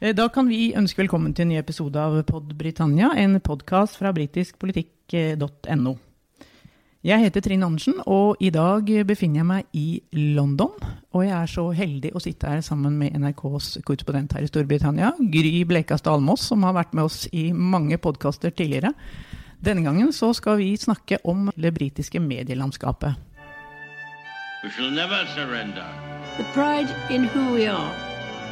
Eh, Da kan vi ønske velkommen til en ny episode av Pod Britannia, en podkast fra britiskpolitikk.no. Jeg heter Trine Andersen, og i dag befinner jeg meg i London. Og jeg er så heldig å sitte her sammen med NRKs korrespondent her i Storbritannia, Gry Blekastad Almås, som har vært med oss i mange podkaster tidligere. Denne gangen så skal vi snakke om det britiske medielandskapet. We shall never surrender. The pride in who we are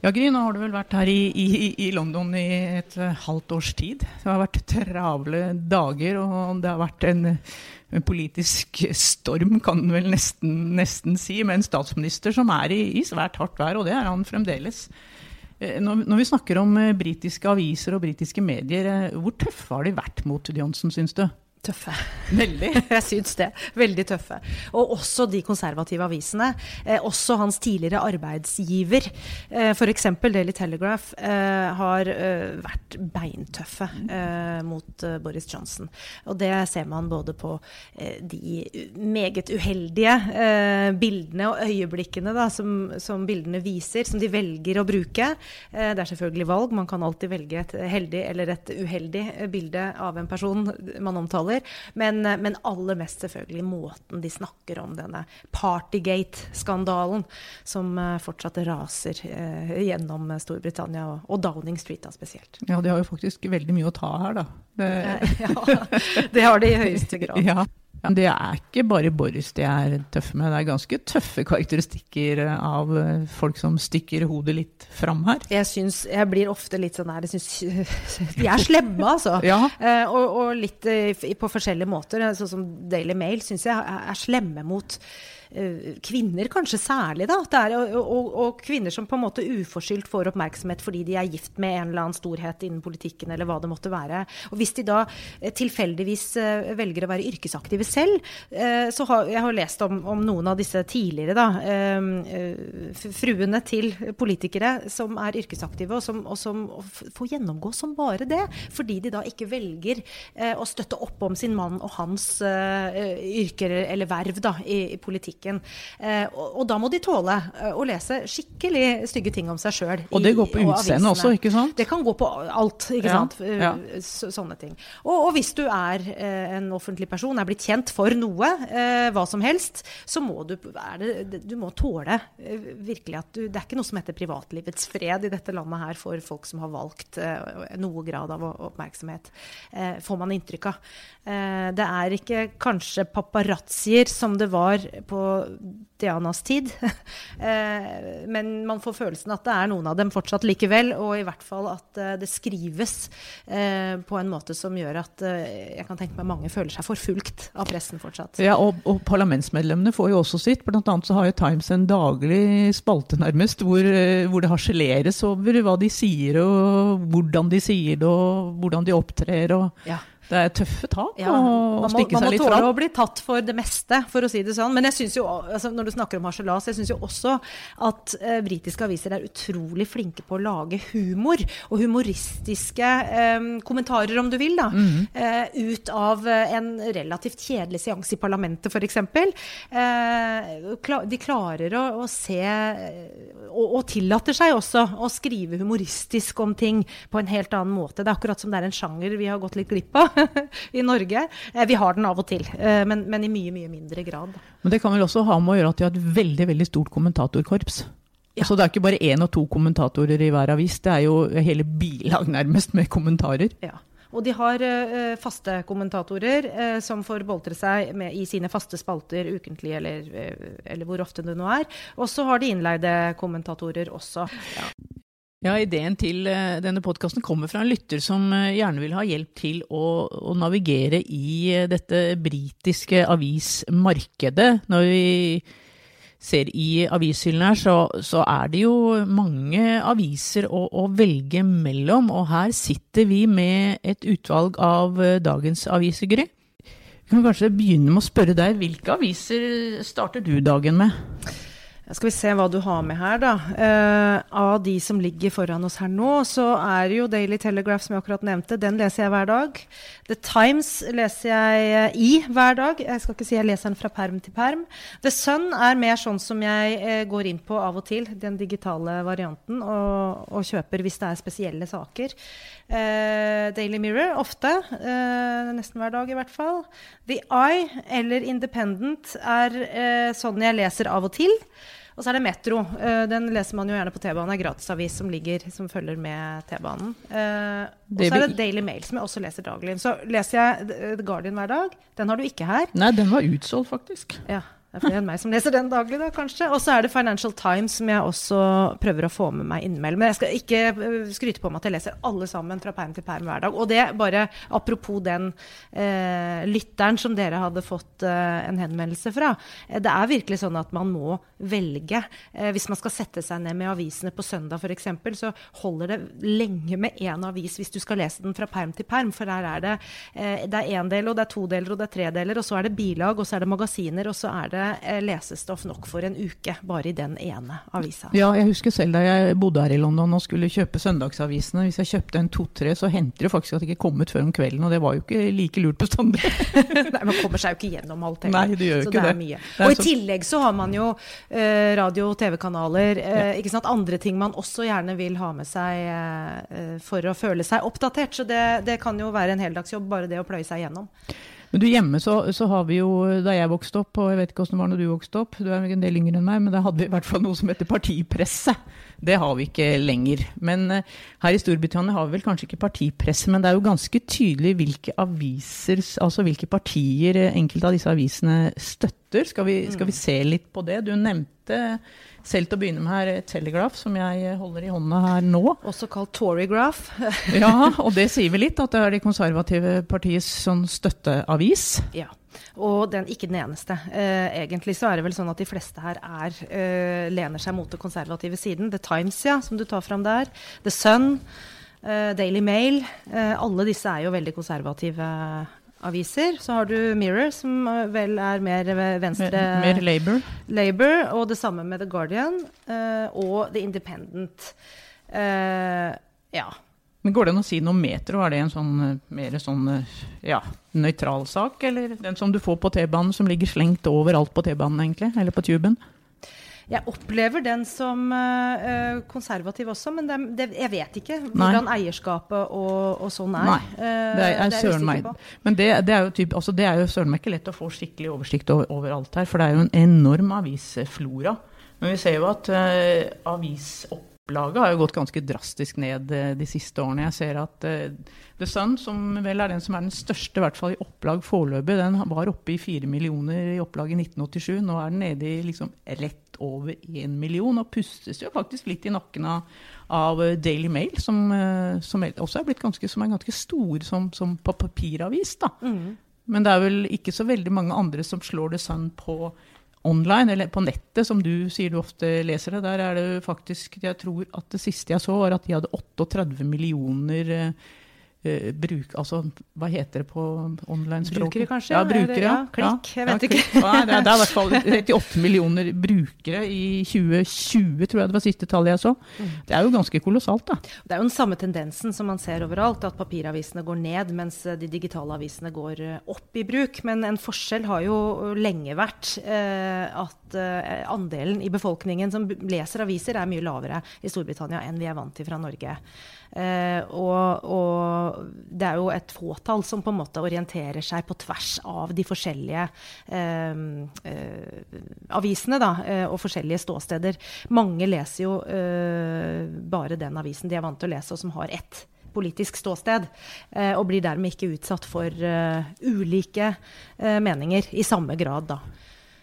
Ja, Gry, nå har du vel vært her i, i, i London i et eh, halvt års tid. Det har vært travle dager, og det har vært en, en politisk storm, kan du vel nesten, nesten si, med en statsminister som er i, i svært hardt vær, og det er han fremdeles. Eh, Når, når vi snakker om eh, britiske aviser og britiske medier, hvor tøffe har de vært mot Johnson, syns du? Tøffe. Veldig. Jeg syns det. Veldig tøffe. Og også de konservative avisene. Eh, også hans tidligere arbeidsgiver, eh, f.eks. Daily Telegraph, eh, har eh, vært beintøffe eh, mot eh, Boris Johnson. Og det ser man både på de meget uheldige eh, bildene og øyeblikkene da, som, som bildene viser, som de velger å bruke. Eh, det er selvfølgelig valg. Man kan alltid velge et heldig eller et uheldig bilde av en person man omtaler. Men, eh, men aller mest selvfølgelig måten de snakker om denne Partygate-skandalen som eh, fortsatt raser eh, gjennom Storbritannia, og, Downing Street da spesielt. Ja, de har jo faktisk veldig mye å ta her, da. Det, ja, det har de i høyeste grad. Ja. Men det er ikke bare Boris de er tøffe med, det er ganske tøffe karakteristikker av eh, folk som stikker hodet litt fram her. Jeg syns Jeg blir ofte litt sånn her jeg synes, De er slemme, altså. Ja. Eh, og, og litt eh, på forskjellige måter. Sånn som Daily Mail syns jeg er, slemme mot eh, kvinner, kanskje særlig. da. Det er, og, og, og kvinner som på en måte uforskyldt får oppmerksomhet fordi de er gift med en eller annen storhet innen politikken, eller hva det måtte være. Og hvis de da eh, tilfeldigvis eh, velger å være yrkesaktive selv, eh, så har jeg har lest om, om noen av disse tidligere, da. eh, fruene til politikere som er yrkesaktive, og som, og som får gjennomgå som bare det. Fordi de da ikke velger eh, å støtte opp om sin mann og hans yrker eller verv da, i, i politikken. Eh, og, og da må de tåle å lese skikkelig stygge ting om seg sjøl. Og det går på utseendet også, ikke sant? Det kan gå på alt, ikke Ja, sant. Ja. sånne ting. Og, og hvis du er en offentlig person, er blitt kjent for noe, eh, hva som helst, så må du, det, du må tåle eh, virkelig at du Det er ikke noe som heter privatlivets fred i dette landet her for folk som har valgt eh, noe grad av oppmerksomhet, får man inntrykk av. Det er ikke kanskje paparazzier som det var på Dianas tid, men man får følelsen at det er noen av dem fortsatt likevel, og i hvert fall at det skrives på en måte som gjør at jeg kan tenke meg mange føler seg forfulgt av pressen fortsatt. Ja, og, og parlamentsmedlemmene får jo også sitt. Blant annet så har jo Times en daglig spalte, nærmest, hvor, eh, hvor det harseleres over hva de sier, og hvordan de sier det, og hvordan de opptrer. og Ja. Det er tøffe tak Ja, å man må, fra man må tåle å bli tatt for det meste, for å si det sånn. Men jeg synes jo, altså når du snakker om harselas, jeg syns jo også at eh, britiske aviser er utrolig flinke på å lage humor, og humoristiske eh, kommentarer, om du vil, da. eh, ut av eh, en relativt kjedelig seanse i parlamentet, f.eks. Eh, de klarer å, å se, eh, og, og tillater seg også, å skrive humoristisk om ting på en helt annen måte. Det er akkurat som det er en sjanger vi har gått litt glipp av i Norge. Eh, Vi har den av og til, eh, men, men i mye, mye mindre grad. Men det kan vel også ha med å gjøre at de har et veldig veldig stort kommentatorkorps. Ja. Så det er ikke bare én og to kommentatorer i hver avis, det er jo hele bilag nærmest med kommentarer. Ja. Og de har uh, faste kommentatorer uh, som får boltre seg med, i sine faste spalter ukentlig, eller, uh, eller hvor ofte det nå er. Og så har de innleide kommentatorer også. Ja. Ja, Ideen til eh, denne podkasten kommer fra en lytter som eh, gjerne vil ha hjelp til å, å navigere i eh, dette britiske avismarkedet. Når vi ser i avishyllene her, så, så er det jo mange aviser å, å velge mellom. Og her sitter vi med et utvalg av dagens aviser, Gry. Vi kan kanskje begynne med å spørre deg, hvilke aviser starter du dagen med? Skal vi se hva du har med her, da. Uh, av de som ligger foran oss her nå, så er jo Daily Telegraph, som jeg akkurat nevnte, den leser jeg hver dag. The Times leser jeg eh, i hver dag. Jeg skal ikke si jeg leser den fra perm til perm. The Sun er mer sånn som jeg uh, går inn på av og til, den digitale varianten, og, og kjøper hvis det er spesielle saker. Uh, Daily Mirror ofte. Nesten hver dag, i hvert fall. The Eye eller Independent er sånn jeg leser av og til. Og så er det Metro. Uh, den leser man jo gjerne på T-banen. Det er gratisavis som, ligger, som følger med T-banen. Uh, og så er det Daily Mail, som jeg også leser daglig. Så leser jeg The Guardian hver dag. Den har du ikke her. Nei, den var utsolgt, faktisk. Ja. Det er flere enn meg som leser den daglig, da, kanskje. Og så er det Financial Times, som jeg også prøver å få med meg innimellom. Men jeg skal ikke øh, skryte på meg at jeg leser alle sammen fra perm til perm hver dag. Og det bare apropos den eh, lytteren som dere hadde fått eh, en henvendelse fra. Det er virkelig sånn at man må velge. Eh, hvis man skal sette seg ned med avisene på søndag f.eks., så holder det lenge med én avis hvis du skal lese den fra perm til perm. For der er det én del, og det er to deler, og det er tre deler. Og så er det bilag, og så er det magasiner, og så er det Eh, lesestoff nok for en uke, bare i den ene avisa. Ja, jeg husker selv da jeg bodde her i London og skulle kjøpe søndagsavisene. Hvis jeg kjøpte en to-tre, så hendte det faktisk at det ikke kom ut før om kvelden, og det var jo ikke like lurt bestandig. Nei, Man kommer seg jo ikke gjennom alt heller. Nei, det gjør så ikke det. Er mye. og i tillegg så har man jo eh, radio- og TV-kanaler, eh, ikke sant? andre ting man også gjerne vil ha med seg eh, for å føle seg oppdatert. Så det, det kan jo være en heldagsjobb, bare det å pløye seg gjennom. Men du Hjemme så, så, har vi jo, da jeg vokste opp, og jeg vet ikke hvordan det var når du vokste opp, du er en del yngre enn meg, men da hadde vi i hvert fall noe som heter partipresse. Det har vi ikke lenger. Men uh, her i Storbritannia har vi vel kanskje ikke partipresse, men det er jo ganske tydelig hvilke aviser, altså hvilke partier eh, enkelte av disse avisene støtter. Skal vi, skal vi se litt på det? Du nevnte selv til å begynne med her Telegraph, som jeg holder i hånda her nå. Også kalt Torygraph. ja, og det sier vi litt, at det er det konservative partiets sånn støtteavis. Ja. Og den, ikke den eneste. Eh, egentlig så er det vel sånn at de fleste her er, eh, lener seg mot den konservative siden. The Times, ja, som du tar fram der. The Sun. Eh, Daily Mail. Eh, alle disse er jo veldig konservative aviser. Så har du Mirror, som vel er mer venstre Mer, mer Labour. Labour. Og det samme med The Guardian og The Independent. Ja. Men Går det an å si noe Metro? Er det en sånn mer sånn ja, nøytral sak? Eller den som du får på T-banen, som ligger slengt overalt på T-banen, egentlig? Eller på tuben? Jeg opplever den som uh, konservativ også, men det, det, jeg vet ikke hvordan Nei. eierskapet og, og, sånn er. Nei, det er, er søren meg. Men det, det, er jo typ, altså det er jo søren meg ikke lett å få skikkelig oversikt over, over, alt her, for det er jo en enorm avisflora. Men vi ser jo at uh, avisopplaget har jo gått ganske drastisk ned uh, de siste årene. Jeg ser at uh, The Sun, som vel er den som er den største, i hvert fall i opplag foreløpig, den var oppe i fire millioner i opplag i 1987. Nå er den nede i liksom rett over én million, og pustes jo faktisk litt i nakken av, av Daily Mail, som, eh, som, også er blitt ganske, som er ganske stor som, som på papiravis. da. Mm. Men det er vel ikke så veldig mange andre som slår The Sun på online, eller på nettet, som du sier du ofte leser det. Der er det faktisk Jeg tror at det siste jeg så, var at de hadde 38 millioner eh, Uh, bruk, altså, hva heter det på online-språket? Brukere, kanskje? Ja, brukere, ja. Klikk, jeg vet ja, ikke. ja, det, er, i hvert fall 38 millioner brukere i 2020, tror jeg det var siste tallet jeg så. Mm. Det er jo ganske kolossalt, da. Det er jo den samme tendensen som man ser overalt, at papiravisene går ned, mens de digitale avisene går eh, opp i bruk. Men en forskjell har jo lenge vært eh, at eh, andelen i befolkningen som leser aviser, er mye lavere i Storbritannia enn vi er vant til fra Norge. Eh, og, og, det er jo et fåtall som på en måte orienterer seg på tvers av de forskjellige eh, eh, avisene da, eh, og forskjellige ståsteder. Mange leser jo bare den avisen de er vant til å lese, og som har ett politisk ståsted, og blir dermed ikke utsatt for ulike meninger i samme grad. da.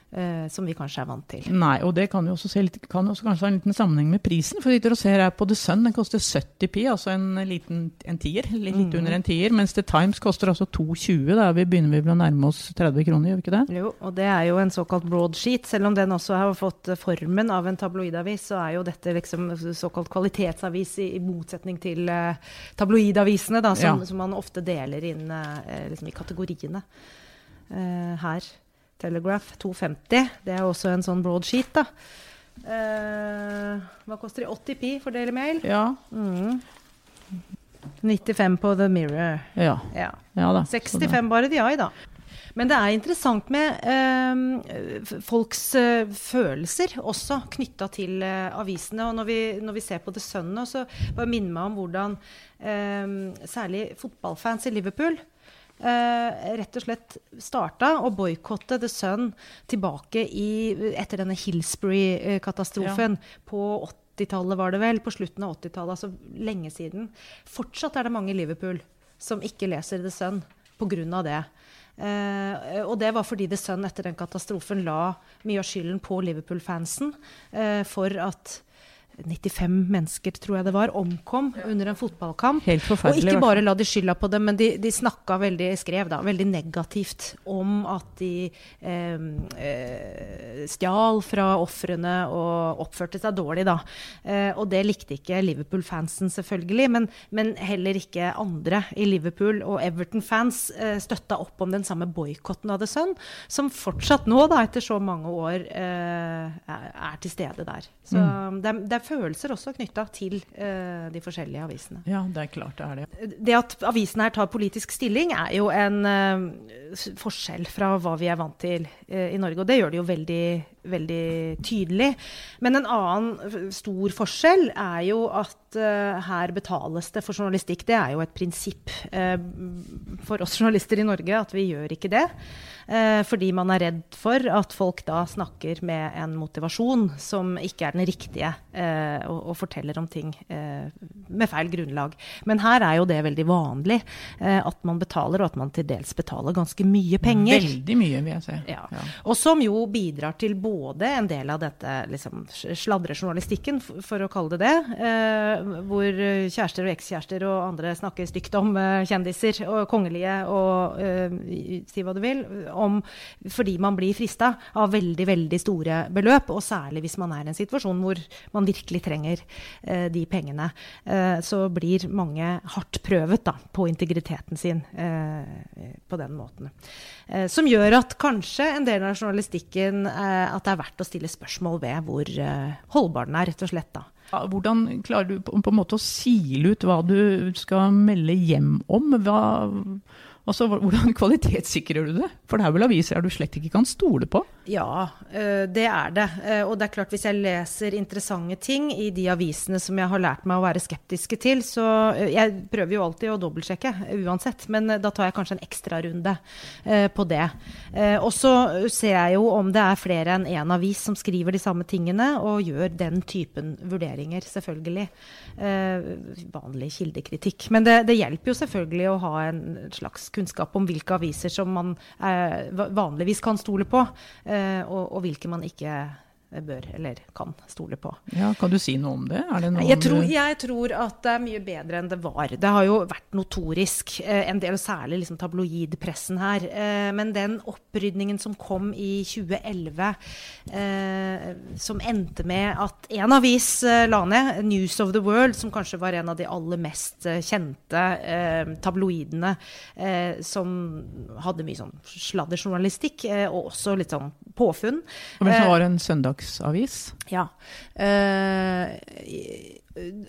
Uh, som vi kanskje er vant til. Nei, og det kan jo også, litt, kan også kanskje ha en liten sammenheng med prisen. For sitter og ser her på The Sun, den koster 70 pi, altså en liten en tier. Litt mm. under en tier. Mens The Times koster altså 2,20. Da vi begynner vi å nærme oss 30 kroner, gjør vi ikke det? Jo, og det er jo en såkalt broadsheet. Selv om den også har fått formen av en tabloidavis, så er jo dette liksom såkalt kvalitetsavis i, i motsetning til uh, tabloidavisene, da, som, ja. som, man ofte deler inn uh, liksom i kategoriene her. Telegraph 250. Det er også en sånn broadsheet. da. Eh, hva koster det? 80 pi for Daily Mail? Ja. 95 på The Mirror. Ja. Ja. ja da. Så det- 65 bare de har, i, da. Men det er interessant med eh, folks eh, følelser også knytta til avisene. Og når vi, når vi ser på The Sun nå, så bare minner meg om hvordan særlig fotballfans i Liverpool rett og slett starta å boikotte The Sun tilbake i, etter denne Hillsbury-katastrofen på 80-tallet, var det vel. På slutten av 80-tallet, altså lenge siden. Fortsatt er det mange i Liverpool som ikke leser The Sun pga. det. Uh, og det var fordi The Sun etter den katastrofen la mye av skylden på Liverpool-fansen uh, for at 95 mennesker, tror jeg det var, omkom under en fotballkamp. Helt Og forferdelig. Og ikke bare la de skylda på dem, men de, de snakka veldig, skrev da, veldig negativt om at de eh, eh, stjal fra ofrene og oppførte seg dårlig, da. Eh, og det likte ikke Liverpool-fansen, selvfølgelig, men, men heller ikke andre i Liverpool. Og Everton-fans eh, støtta opp om den samme boikotten av The Sun, som fortsatt nå, da, etter så mange år, eh, er, til stede der. Så det, er, det er følelser også knytta til uh, de forskjellige avisene. Ja, det er klart det er det. det at avisene her tar politisk stilling, er jo en uh, forskjell fra hva vi er vant til uh, i Norge. Og det gjør det jo veldig, veldig tydelig. Men en annen stor forskjell er jo at uh, her betales det for journalistikk. Det er jo et prinsipp uh, for oss journalister i Norge at vi gjør ikke det. Uh, fordi man er redd for at folk da snakker med en motivasjon som ikke er den riktige, og, og forteller om ting med feil grunnlag. Men her er jo det veldig vanlig, at man betaler, og at man til dels betaler ganske mye penger. Veldig mye, vil jeg si. Ja. Og som jo bidrar til både en del av dette liksom, sladrejournalistikken, for å kalle det det, eh, hvor eh, kjærester og ekskjærester og andre snakker stygt om eh, kjendiser og kongelige og si hva du vil, om, fordi man blir frista av veldig, veldig store beløp, og særlig hvis man er i en situasjon hvor man virkelig trenger de pengene. Så blir mange hardt prøvet da, på integriteten sin på den måten. Som gjør at kanskje en del av journalistikken at det er verdt å stille spørsmål ved hvor eh, holdbar den er, rett og slett. da. Hvordan klarer du på, en måte å sile ut hva du skal melde hjem om? Hva, altså, hvordan kvalitetssikrer du det? For det er vel aviser du slett ikke kan stole på? Ja, eh, det er det. Eh, Og det er klart hvis jeg leser interessante ting i de avisene som jeg har lært meg å være skeptiske til, så eh, Jeg prøver jo alltid å dobbeltsjekke uansett, men da tar jeg kanskje en ekstrarunde på det. Og så ser jeg jo om det er flere enn én avis som skriver de samme tingene, og gjør den typen vurderinger, selvfølgelig. Vanlig kildekritikk. Men det, det hjelper jo selvfølgelig å ha en slags kunnskap om hvilke aviser som man eh, vanligvis kan stole på, eh, og, og hvilke man ikke bør eller kan stole på. Ja, Kan du si noe om det? Det Jeg tror, jeg tror at det er mye bedre enn det var. Det har jo vært notorisk, eh, en del, og særlig liksom tabloidpressen her. Eh, men den opprydningen som kom i 2011, eh, som endte med at en avis la ned, News of the World, som kanskje var en av de aller mest kjente tabloidene, som hadde mye sånn sladderjournalistikk, og også litt sånn påfunn. Men som var en søndagsavis? ja. Eh,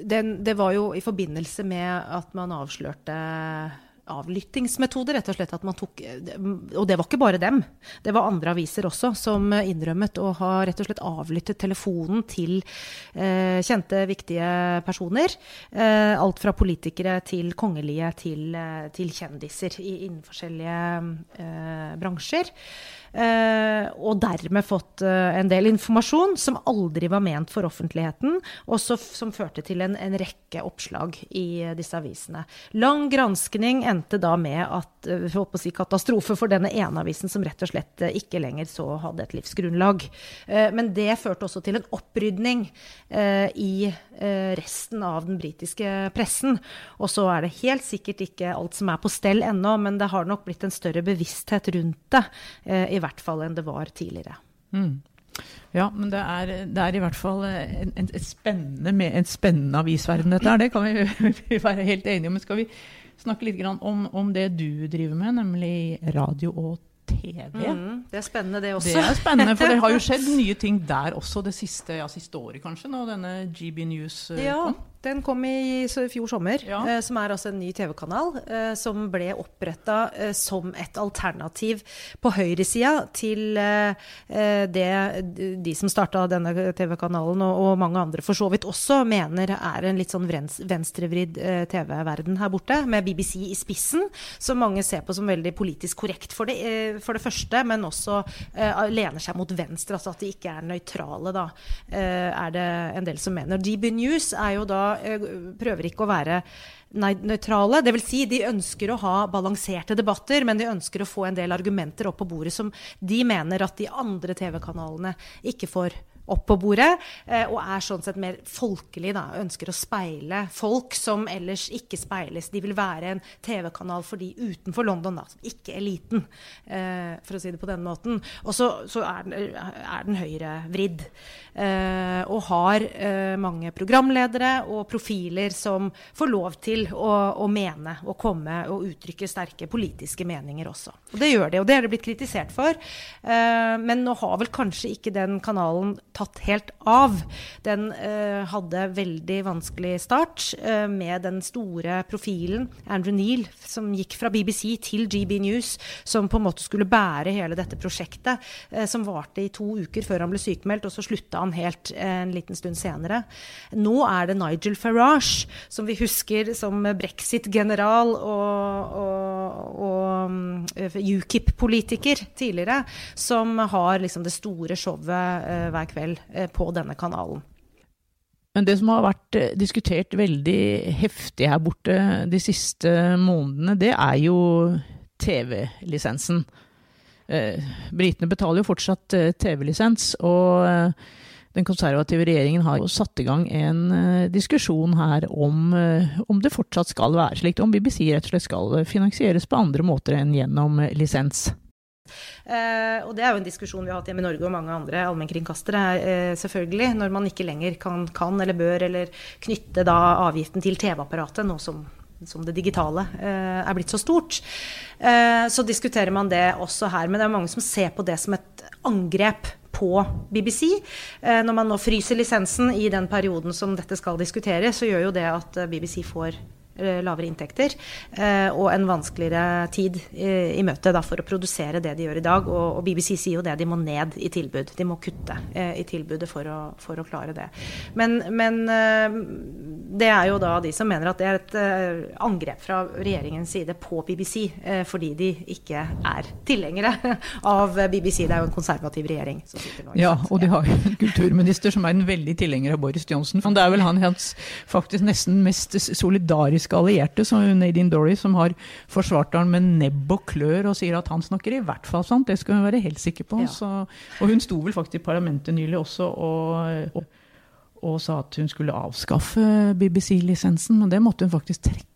den, det var jo i forbindelse med at man avslørte avlyttingsmetoder, rett og slett. At man tok, og det var ikke bare dem. Det var andre aviser også som innrømmet å ha rett og slett avlyttet telefonen til eh, kjente, viktige personer. Eh, alt fra politikere til kongelige til, eh, til kjendiser i, innen forskjellige eh, bransjer. Eh, og dermed fått eh, en del informasjon som aldri var ment for offentligheten, og som førte til en, en rekke oppslag i eh, disse avisene. Lang granskning endte da med at jeg holdt å si katastrofe for denne ene avisen som rett og slett ikke lenger så hadde et livsgrunnlag. Men det førte også til en opprydning i resten av den britiske pressen. Og så er det helt sikkert ikke alt som er på stell ennå, men det har nok blitt en større bevissthet rundt det. eh, I hvert fall enn det var tidligere. Ja, men det er, det er i hvert fall en, en, spennende, en spennende avisverden, dette her. Det kan vi, vi være helt enige om. Men skal vi snakke litt grann om, om det du driver med, nemlig radio og TV. Mm, det er spennende, det også. Det er spennende, for det har jo skjedd nye ting der også det siste, ja, siste året, kanskje, når denne GB News eh, Ja, kom. Den kom i fjor sommer, Ja. eh, som er altså en ny TV-kanal eh, som ble oppretta eh, som et alternativ på høyresida til eh, eh, det de som starta denne TV-kanalen, og, og mange andre for så vidt også, mener er en litt sånn venstrevridd eh, TV-verden her borte, med BBC i spissen, som mange ser på som veldig politisk korrekt for det, for det første, men også lener seg mot venstre, altså at de ikke er nøytrale, da, er det en del som mener. GB News er jo da, prøver ikke å være nøytrale. Vil si, de ønsker å ha balanserte debatter, men de ønsker å få en del argumenter opp på bordet som de mener at de andre TV-kanalene ikke får opp på bordet, eh, og er sånn sett mer folkelig, da. Ønsker å speile folk som ellers ikke speiles. De vil være en TV-kanal for de utenfor London, da. Ikke eliten, eh, for å si det på denne måten. Og så, så er, den, er den høyrevridd. Eh, og har mange programledere og profiler som får lov til å, å mene og komme og uttrykke sterke politiske meninger også. Og det gjør de, og det er det blitt kritisert for. Men nå har vel kanskje ikke den kanalen tatt helt av. Den eh, hadde veldig vanskelig start eh, med den store profilen Andrew Neal, som gikk fra BBC til GB News, som på en måte skulle bære hele dette prosjektet, eh, som varte i to uker før han ble sykemeldt, og så slutta han helt eh, en liten stund senere. Nå er det Nigel Farage, som vi husker som brexit-general og, og, og mm, UKIP-politiker tidligere, som har liksom det store showet eh, hver kveld eh, på denne kanalen. Men det som har vært eh, diskutert veldig heftig her borte de siste månedene, det er jo TV-lisensen. Britene betaler jo fortsatt TV-lisens, og den konservative regjeringen har satt i gang en eh, diskusjon her om, eh, om det fortsatt skal være slik, om BBC rett og slett skal finansieres på andre måter enn gjennom eh, lisens. Uh, og det er jo en diskusjon vi har hatt hjemme i Norge og mange andre allmennkringkastere, uh, selvfølgelig. Når man ikke lenger kan, kan eller bør eller knytte da avgiften til TV-apparatet, nå som, som det digitale uh, er blitt så stort. Så diskuterer man det også her. Men det er mange som ser på det som et angrep på BBC. Eh, når man nå fryser lisensen i den perioden som dette skal diskuteres, så gjør jo det at eh, BBC får lavere inntekter eh, og en vanskeligere tid eh, i møte da, for å produsere det de gjør i dag. Og, BBC sier jo det, de må ned i tilbud. De må kutte eh, i tilbudet for å, for å klare det. Men, men eh, det er jo da de som mener at det er et eh, angrep fra regjeringens side på BBC, eh, fordi de ikke er tilhengere av BBC. Det er jo en konservativ regjering som sitter nå. Ja, og de har jo en kulturminister som er en veldig tilhenger av Boris Johnson. Det er vel han hans faktisk nesten mest solidariske allierte, som Nadine Dory, som har forsvart han med nebb og klør og sier at han snakker i hvert fall sant. Det skal hun være helt sikker på. Ja. Så, og hun sto vel faktisk i parlamentet nylig også og, og, og sa at hun skulle avskaffe BBC-lisensen, men det måtte hun faktisk trekke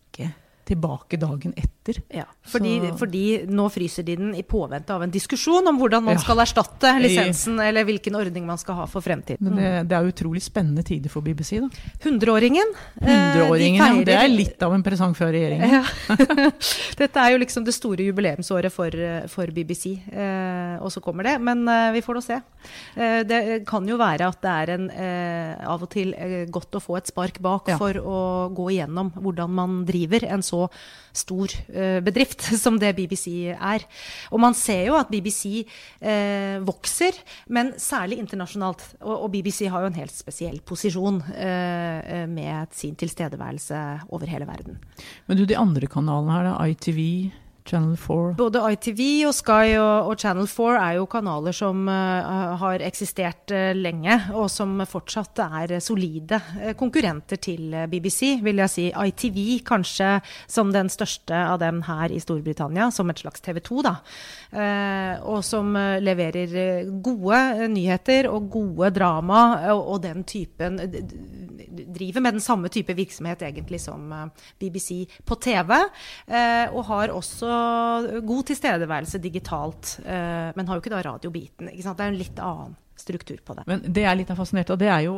tilbake dagen etter. Ja, fordi, fordi nå fryser de den i påvente av en diskusjon om hvordan man Ja. skal erstatte lisensen, eller hvilken ordning man skal ha for fremtiden. Men det, det er utrolig spennende tider for BBC, da. Hundreåringen. eh, de Hundreåringen. Det er litt av en presang fra regjeringen. Ja. Dette er jo liksom det store jubileumsåret for, eh, for BBC, eh, og så kommer det. Men eh, vi får nå se. Eh, det kan jo være at det er en, eh, av og til godt å få et spark bak Ja. for å gå igjennom hvordan man driver en så stor eh, bedrift som det BBC er. Og man ser jo at BBC eh, vokser, men særlig internasjonalt. Og, og BBC har jo en helt spesiell posisjon eh, eh, med sin tilstedeværelse over hele verden. Men du, de andre kanalene her, da, ITV, Channel 4 Både ITV og Sky og, og Channel 4 er jo kanaler som uh, har eksistert uh, lenge, og som fortsatt er solide eh, konkurrenter til BBC, vil jeg si. ITV kanskje som den største av dem her i Storbritannia, som et slags TV 2, da. Uh, og som leverer gode nyheter og gode drama, og, og den typen Driver med den samme type virksomhet egentlig som eh, BBC på TV, eh, og har også god tilstedeværelse digitalt, eh, men har jo ikke da radiobiten. Ikke? Det er en litt annen struktur på det. Men det jeg er litt fascinert av, det er jo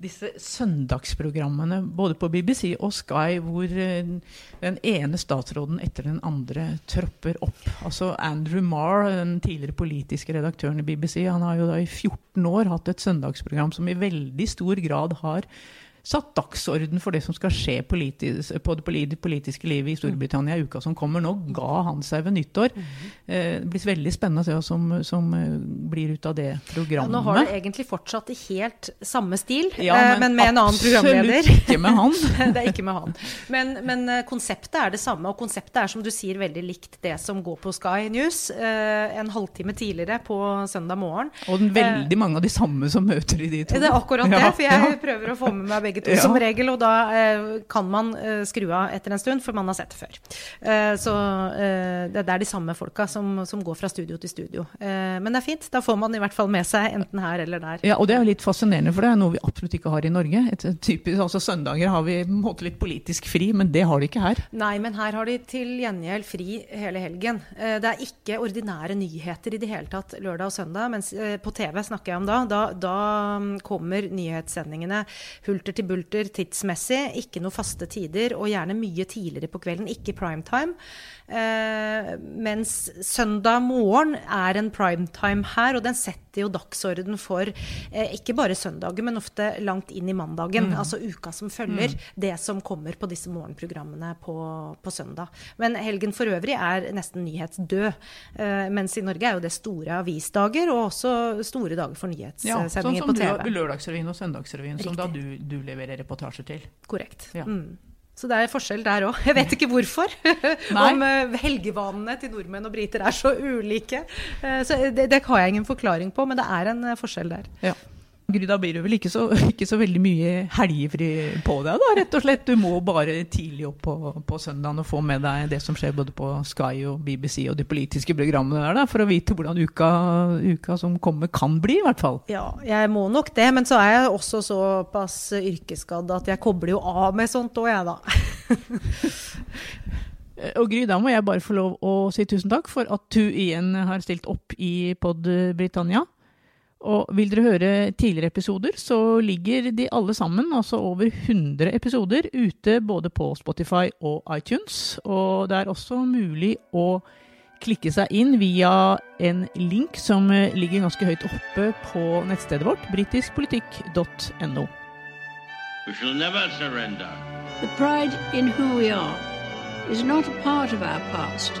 disse søndagsprogrammene både på BBC og Sky hvor eh, den ene statsråden etter den andre tropper opp. Altså Andrew Marr, den tidligere politiske redaktøren i BBC, han har jo da i 14 år hatt et søndagsprogram som i veldig stor grad har satt dagsorden for det som skal skje politisk, på det politiske livet i Storbritannia i uka som kommer. Nå ga han seg ved nyttår. Eh, det blir veldig spennende å se hva som, som eh, blir ut av det programmet. Ja, nå har det egentlig fortsatt i helt samme stil, Ja, eh, men men med en annen programleder. absolutt ikke med han. det er ikke med han. Men, men konseptet er det samme, og konseptet er som du sier veldig likt det som går på Sky News en halvtime tidligere på søndag morgen. Og veldig mange av de samme som møter i de to. Det er akkurat det, for jeg prøver å få med meg begge to Ja. som regel, og da eh, kan man eh, skru av etter en stund, for man har sett det før. Eh, så eh, det, er de samme folka som, som går fra studio til studio. Eh, men det er fint, da får man i hvert fall med seg enten her eller der. Ja, og det er jo litt fascinerende, for det er noe vi absolutt ikke har i Norge. Et, typisk, altså Søndager har vi på en måte litt politisk fri, men det har de ikke her. Nei, men her har de til gjengjeld fri hele helgen. Eh, Det er ikke ordinære nyheter i det hele tatt lørdag og søndag. Mens på TV snakker jeg om da. Da, da mm, kommer nyhetssendingene hulter til bulter tidsmessig. Ikke noe faste tider, og gjerne mye tidligere på kvelden. Ikke primetime. Eh, mens søndag morgen er en primetime her, og den setter jo dagsorden for eh, ikke bare søndagen, men ofte langt inn i mandagen. Altså uka som følger det som kommer på disse morgenprogrammene på, på søndag. Men helgen for øvrig er nesten nyhetsdød. Eh, mens i Norge er jo det store avisdager, og også store dager for Ja, nyhetssendinger sånn på TV. Sånn TV. Lørdagsrevyen og Søndagsrevyen, som da du, du leverer reportasjer til. Korrekt. Ja. Mm. Så det er forskjell der òg. Jeg vet ikke hvorfor. Om eh, helgevanene til nordmenn og briter er så ulike. Eh, så det, det har jeg ingen forklaring på, men det er en eh, forskjell der. Ja. Gry, da blir det vel ikke så, ikke så veldig mye helgefri på deg, da, rett og slett. Du må bare tidlig opp på, på søndagen og få med deg det som skjer både på Sky og BBC og de politiske programmene der, da, for å vite hvordan uka, uka som kommer kan bli, i hvert fall. Ja, jeg må nok det, men så er jeg også såpass yrkesskadd at jeg kobler jo av med sånt òg, jeg, da. Og Gry, da må jeg bare få lov å si tusen takk for at du igjen har stilt opp i Pod Britannia. Og vil dere høre tidligere episoder, så ligger de alle sammen, altså over 100 episoder, ute både på Spotify og iTunes. Og det er også mulig å klikke seg inn via en link som eh, ligger ganske høyt oppe på nettstedet vårt, britiskpolitikk.no. We shall never surrender. The pride in who we are is not a part of our past.